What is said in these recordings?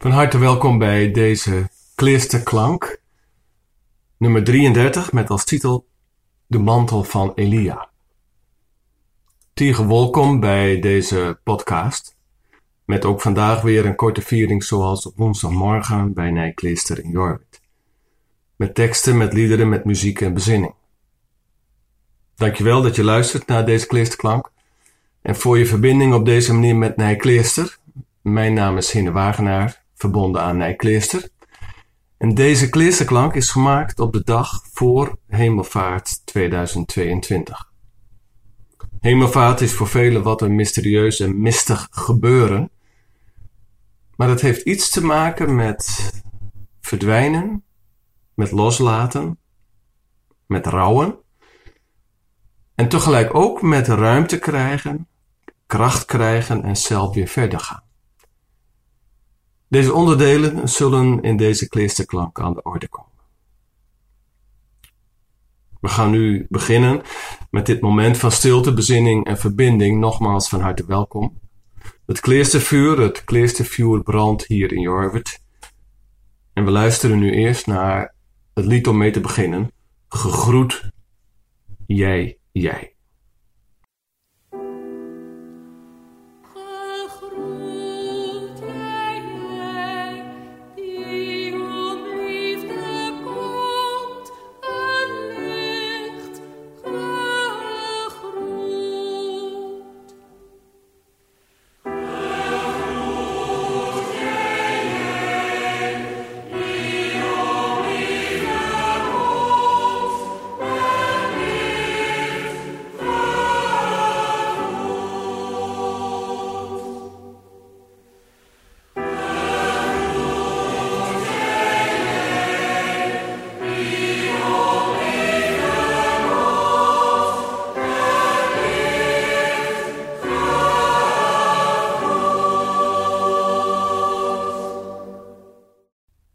Van harte welkom bij deze Kleerste nummer 33, met als titel De mantel van Elia. Tige welkom bij deze podcast, met ook vandaag weer een korte viering zoals op woensdagmorgen bij Nijkleester in Jorwit. Met teksten, met liederen, met muziek en bezinning. Dankjewel dat je luistert naar deze Kleesterklank en voor je verbinding op deze manier met Nijkleester. Mijn naam is Hine Wagenaar verbonden aan Nijkleester. En deze kleesterklank is gemaakt op de dag voor Hemelvaart 2022. Hemelvaart is voor velen wat een mysterieus en mistig gebeuren. Maar het heeft iets te maken met verdwijnen, met loslaten, met rouwen. En tegelijk ook met ruimte krijgen, kracht krijgen en zelf weer verder gaan. Deze onderdelen zullen in deze kleesterklank aan de orde komen. We gaan nu beginnen met dit moment van stilte, bezinning en verbinding. Nogmaals van harte welkom. Het kleestervuur, het kleestervuur brandt hier in Jorvert. En we luisteren nu eerst naar het lied om mee te beginnen. Gegroet, jij, jij.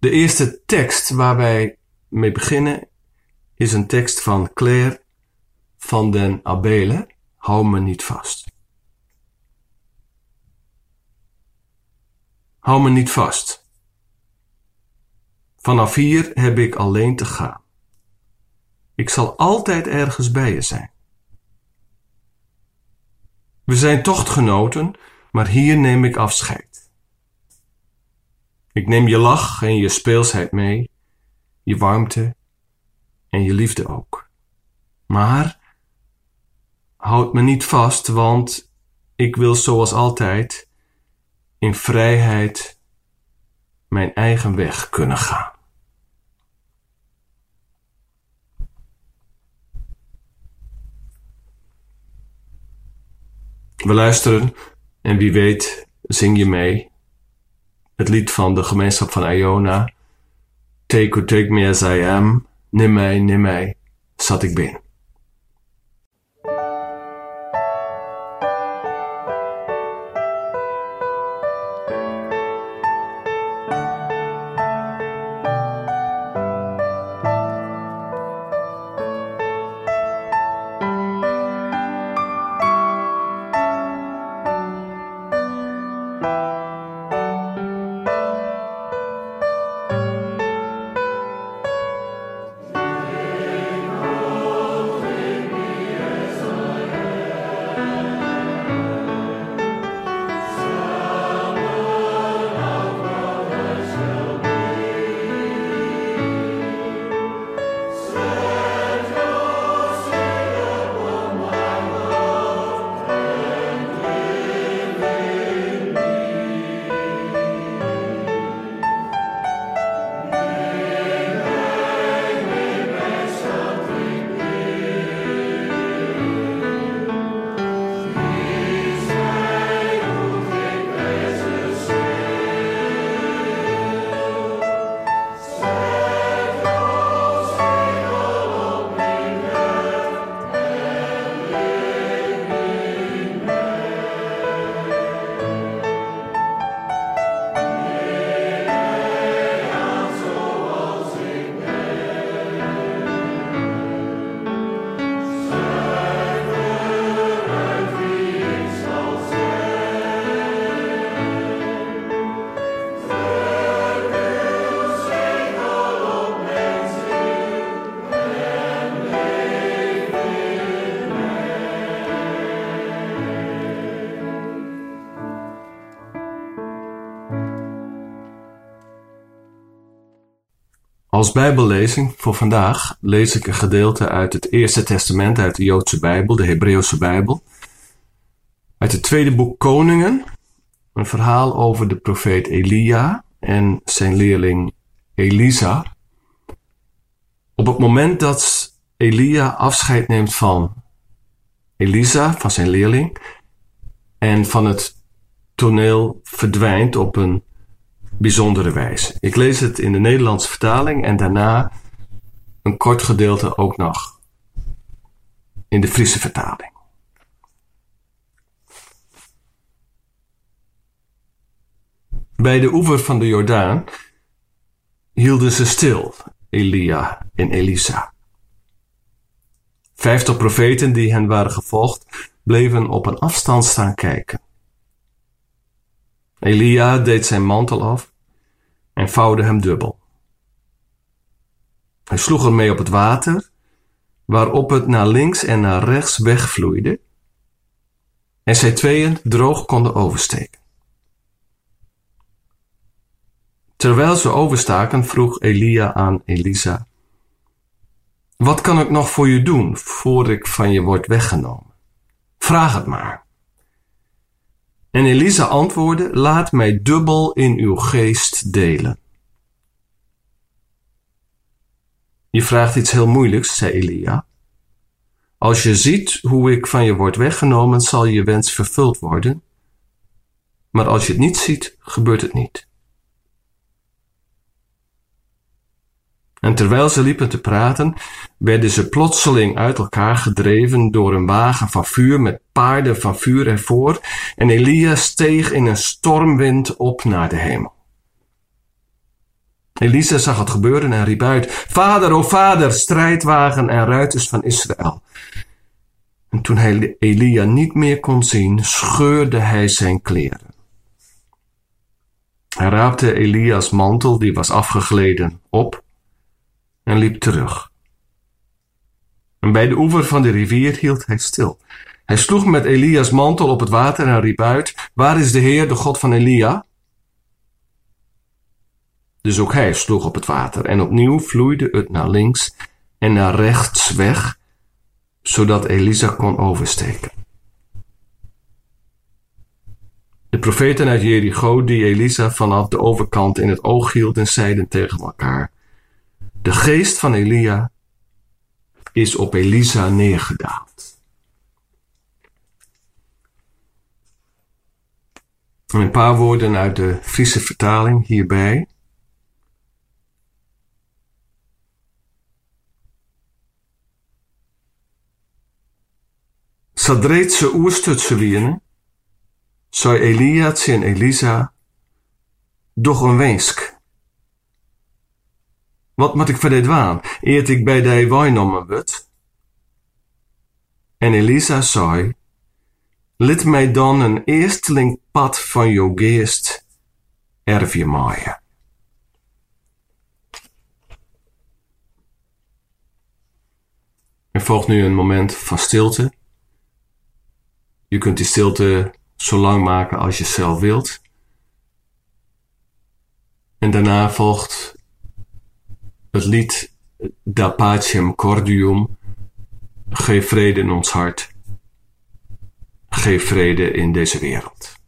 De eerste tekst waar wij mee beginnen is een tekst van Claire van den Abele. Hou me niet vast. Hou me niet vast. Vanaf hier heb ik alleen te gaan. Ik zal altijd ergens bij je zijn. We zijn tochtgenoten, maar hier neem ik afscheid. Ik neem je lach en je speelsheid mee, je warmte en je liefde ook. Maar houd me niet vast, want ik wil zoals altijd in vrijheid mijn eigen weg kunnen gaan. We luisteren en wie weet zing je mee het lied van de gemeenschap van Iona. Take, take me as I am. Neem mij, neem mij, zat ik binnen. Als Bijbellezing voor vandaag lees ik een gedeelte uit het Eerste Testament, uit de Joodse Bijbel, de Hebreeuwse Bijbel. Uit het tweede boek Koningen, een verhaal over de profeet Elia en zijn leerling Elisa. Op het moment dat Elia afscheid neemt van Elisa, van zijn leerling, en van het toneel verdwijnt op een bijzondere wijze. Ik lees het in de Nederlandse vertaling en daarna een kort gedeelte ook nog in de Friese vertaling. Bij de oever van de Jordaan hielden ze stil, Elia en Elisa. Vijftig profeten die hen waren gevolgd, bleven op een afstand staan kijken. Elia deed zijn mantel af en vouwde hem dubbel. Hij sloeg ermee op het water, waarop het naar links en naar rechts wegvloeide, en zij tweeën droog konden oversteken. Terwijl ze overstaken, vroeg Elia aan Elisa: Wat kan ik nog voor je doen voor ik van je word weggenomen? Vraag het maar. En Elisa antwoordde: Laat mij dubbel in uw geest delen. Je vraagt iets heel moeilijks, zei Elia. Als je ziet hoe ik van je word weggenomen, zal je wens vervuld worden. Maar als je het niet ziet, gebeurt het niet. En terwijl ze liepen te praten, werden ze plotseling uit elkaar gedreven door een wagen van vuur met paarden van vuur ervoor, en Elia steeg in een stormwind op naar de hemel. Elisa zag het gebeuren en riep uit: Vader, o vader, strijdwagen en ruiters van Israël. En toen hij Elia niet meer kon zien, scheurde hij zijn kleren. Hij raapte Elia's mantel, die was afgegleden, op en liep terug. En bij de oever van de rivier hield hij stil. Hij sloeg met Elia's mantel op het water en riep uit: Waar is de Heer, de God van Elia? Dus ook hij sloeg op het water en opnieuw vloeide het naar links en naar rechts weg, zodat Elisa kon oversteken. De profeten uit Jericho, die Elisa vanaf de overkant in het oog hielden, zeiden tegen elkaar: de geest van Elia is op Elisa neergedaald. Een paar woorden uit de Friese vertaling hierbij. Sadreetse oerstutse wiene, zou Elia en Elisa doch een wensk. Wat moet ik voor dit waan, eert ik bij de wijnommen word? En Elisa zei, Lid mij dan een eersteling pad van jouw geest erfje maaien. Er volgt nu een moment van stilte. Je kunt die stilte zo lang maken als je zelf wilt. En daarna volgt het lied Da Cordium, geef vrede in ons hart, geef vrede in deze wereld.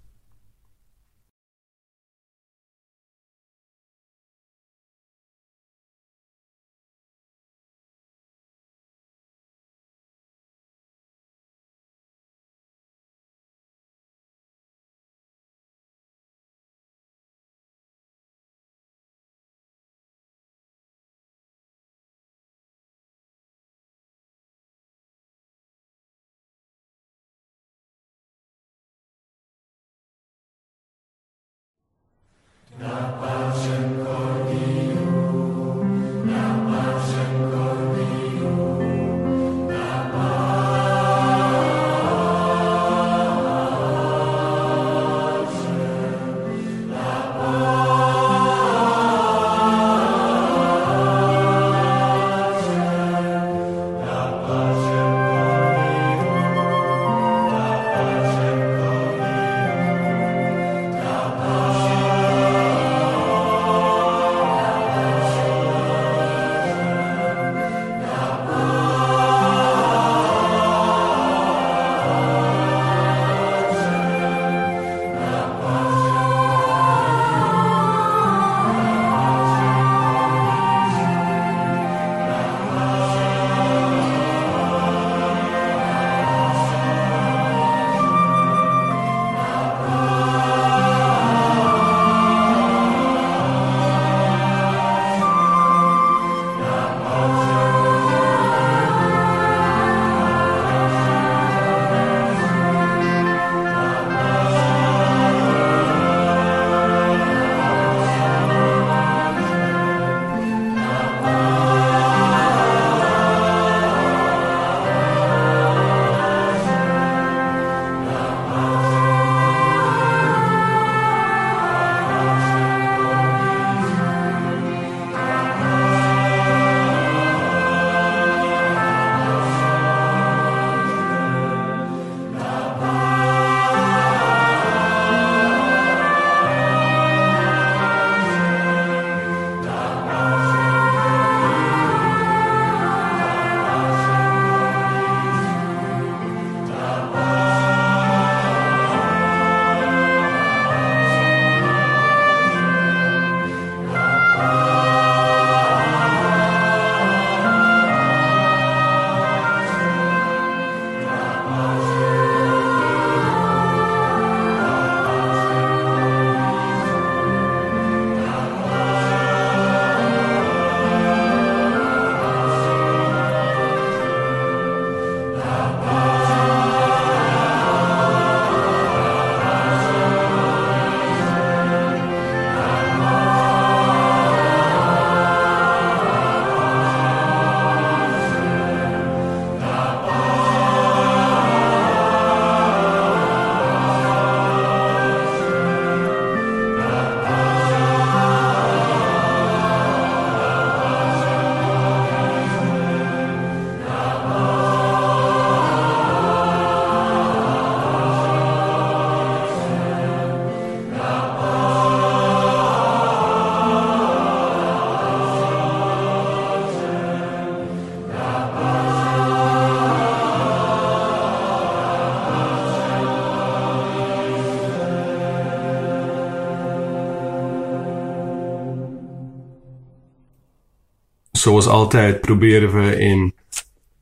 Zoals altijd proberen we in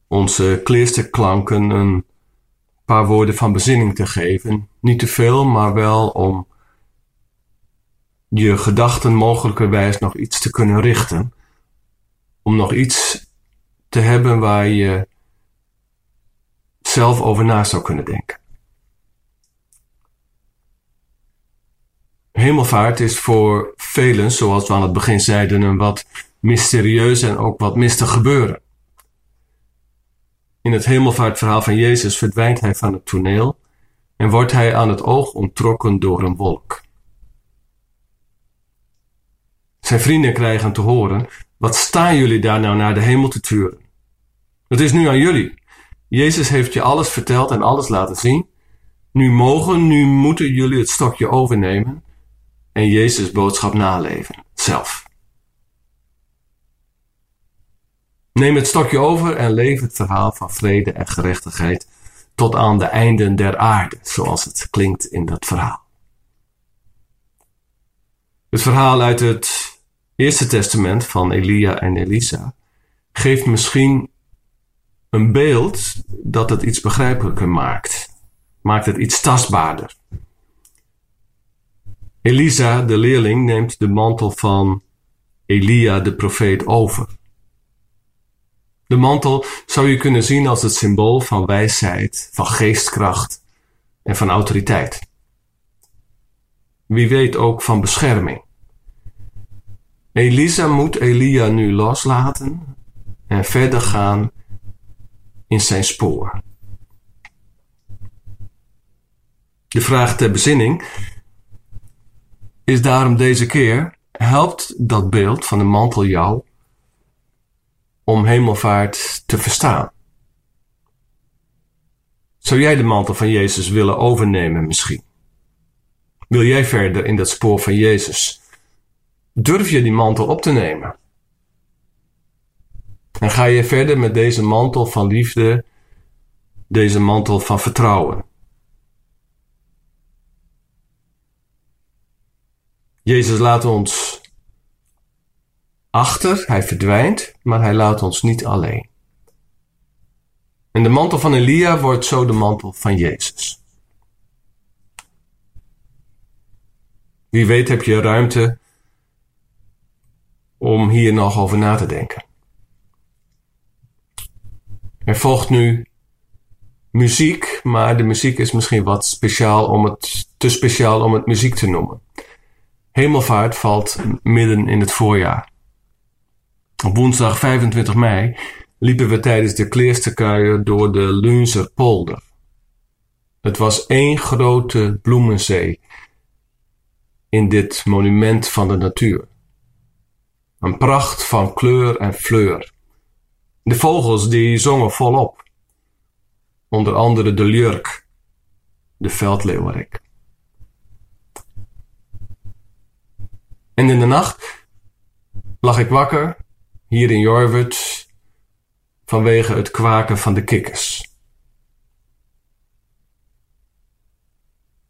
onze kleersterklanken een paar woorden van bezinning te geven. Niet te veel, maar wel om je gedachten mogelijkerwijs nog iets te kunnen richten. Om nog iets te hebben waar je zelf over na zou kunnen denken. Hemelvaart is voor velen, zoals we aan het begin zeiden, een wat mysterieus en ook wat mistig gebeuren. In het hemelvaartverhaal van Jezus verdwijnt hij van het toneel en wordt hij aan het oog onttrokken door een wolk. Zijn vrienden krijgen te horen: Wat staan jullie daar nou naar de hemel te turen? Het is nu aan jullie. Jezus heeft je alles verteld en alles laten zien. Nu mogen, nu moeten jullie het stokje overnemen en Jezus' boodschap naleven, zelf. Neem het stokje over en leef het verhaal van vrede en gerechtigheid tot aan de einden der aarde, zoals het klinkt in dat verhaal. Het verhaal uit het Eerste Testament van Elia en Elisa geeft misschien een beeld dat het iets begrijpelijker maakt. Maakt het iets tastbaarder. Elisa, de leerling, neemt de mantel van Elia, de profeet, over. De mantel zou je kunnen zien als het symbool van wijsheid, van geestkracht en van autoriteit. Wie weet ook van bescherming. Elisa moet Elia nu loslaten en verder gaan in zijn spoor. De vraag ter bezinning is daarom deze keer: helpt dat beeld van de mantel jou om hemelvaart te verstaan? Zou jij de mantel van Jezus willen overnemen misschien? Wil jij verder in dat spoor van Jezus? Durf je die mantel op te nemen? En ga je verder met deze mantel van liefde, deze mantel van vertrouwen? Jezus laat ons achter, hij verdwijnt, maar hij laat ons niet alleen. En de mantel van Elia wordt zo de mantel van Jezus. Wie weet heb je ruimte om hier nog over na te denken. Er volgt nu muziek, maar de muziek is misschien wat speciaal om het, te speciaal om het muziek te noemen. Hemelvaart valt midden in het voorjaar. Op woensdag 25 mei liepen we tijdens de kleersterkuier door de Lunzer polder. Het was één grote bloemenzee in dit monument van de natuur. Een pracht van kleur en fleur. De vogels die zongen volop. Onder andere de lurk, de veldleeuwerik. En in de nacht lag ik wakker hier in Jorwert vanwege het kwaken van de kikkers.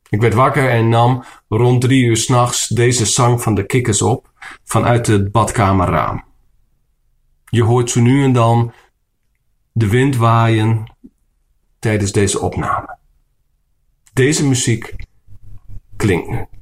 Ik werd wakker en nam rond drie uur s'nachts deze zang van de kikkers op vanuit het badkamerraam. Je hoort zo nu en dan de wind waaien tijdens deze opname. Deze muziek klinkt nu.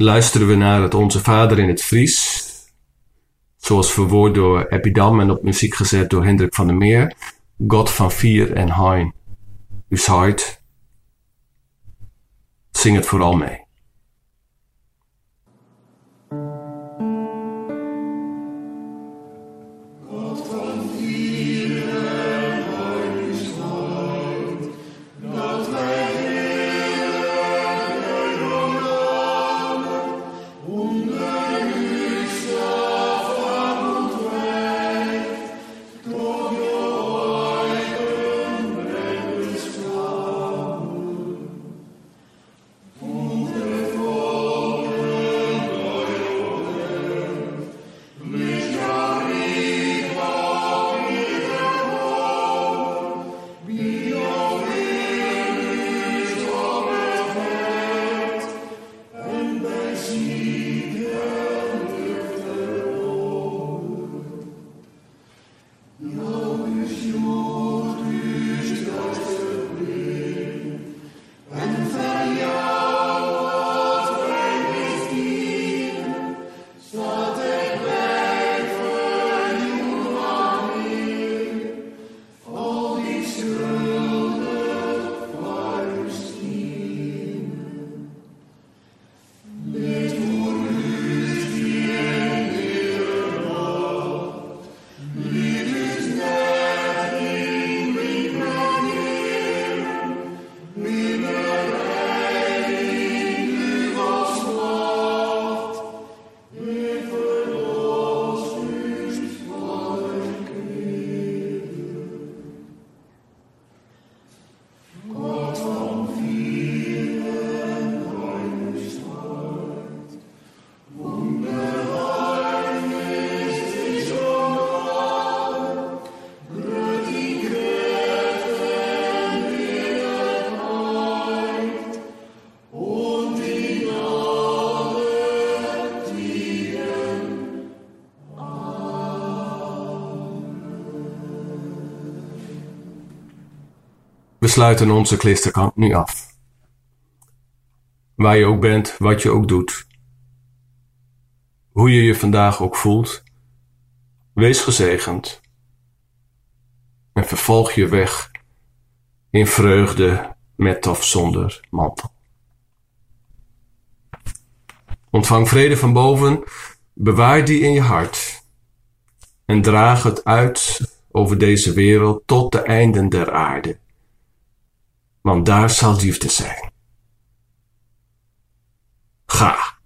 Luisteren we naar het Onze Vader in het Fries, zoals verwoord door Epidam en op muziek gezet door Hendrik van der Meer, God van Vier en Hein. Uw zing het vooral mee. Sluiten onze klisterkant nu af. Waar je ook bent, wat je ook doet. Hoe je je vandaag ook voelt, wees gezegend. En vervolg je weg in vreugde met of zonder mantel. Ontvang vrede van boven, bewaar die in je hart en draag het uit over deze wereld tot de einden der aarde want daar zal liefde zijn. Ga.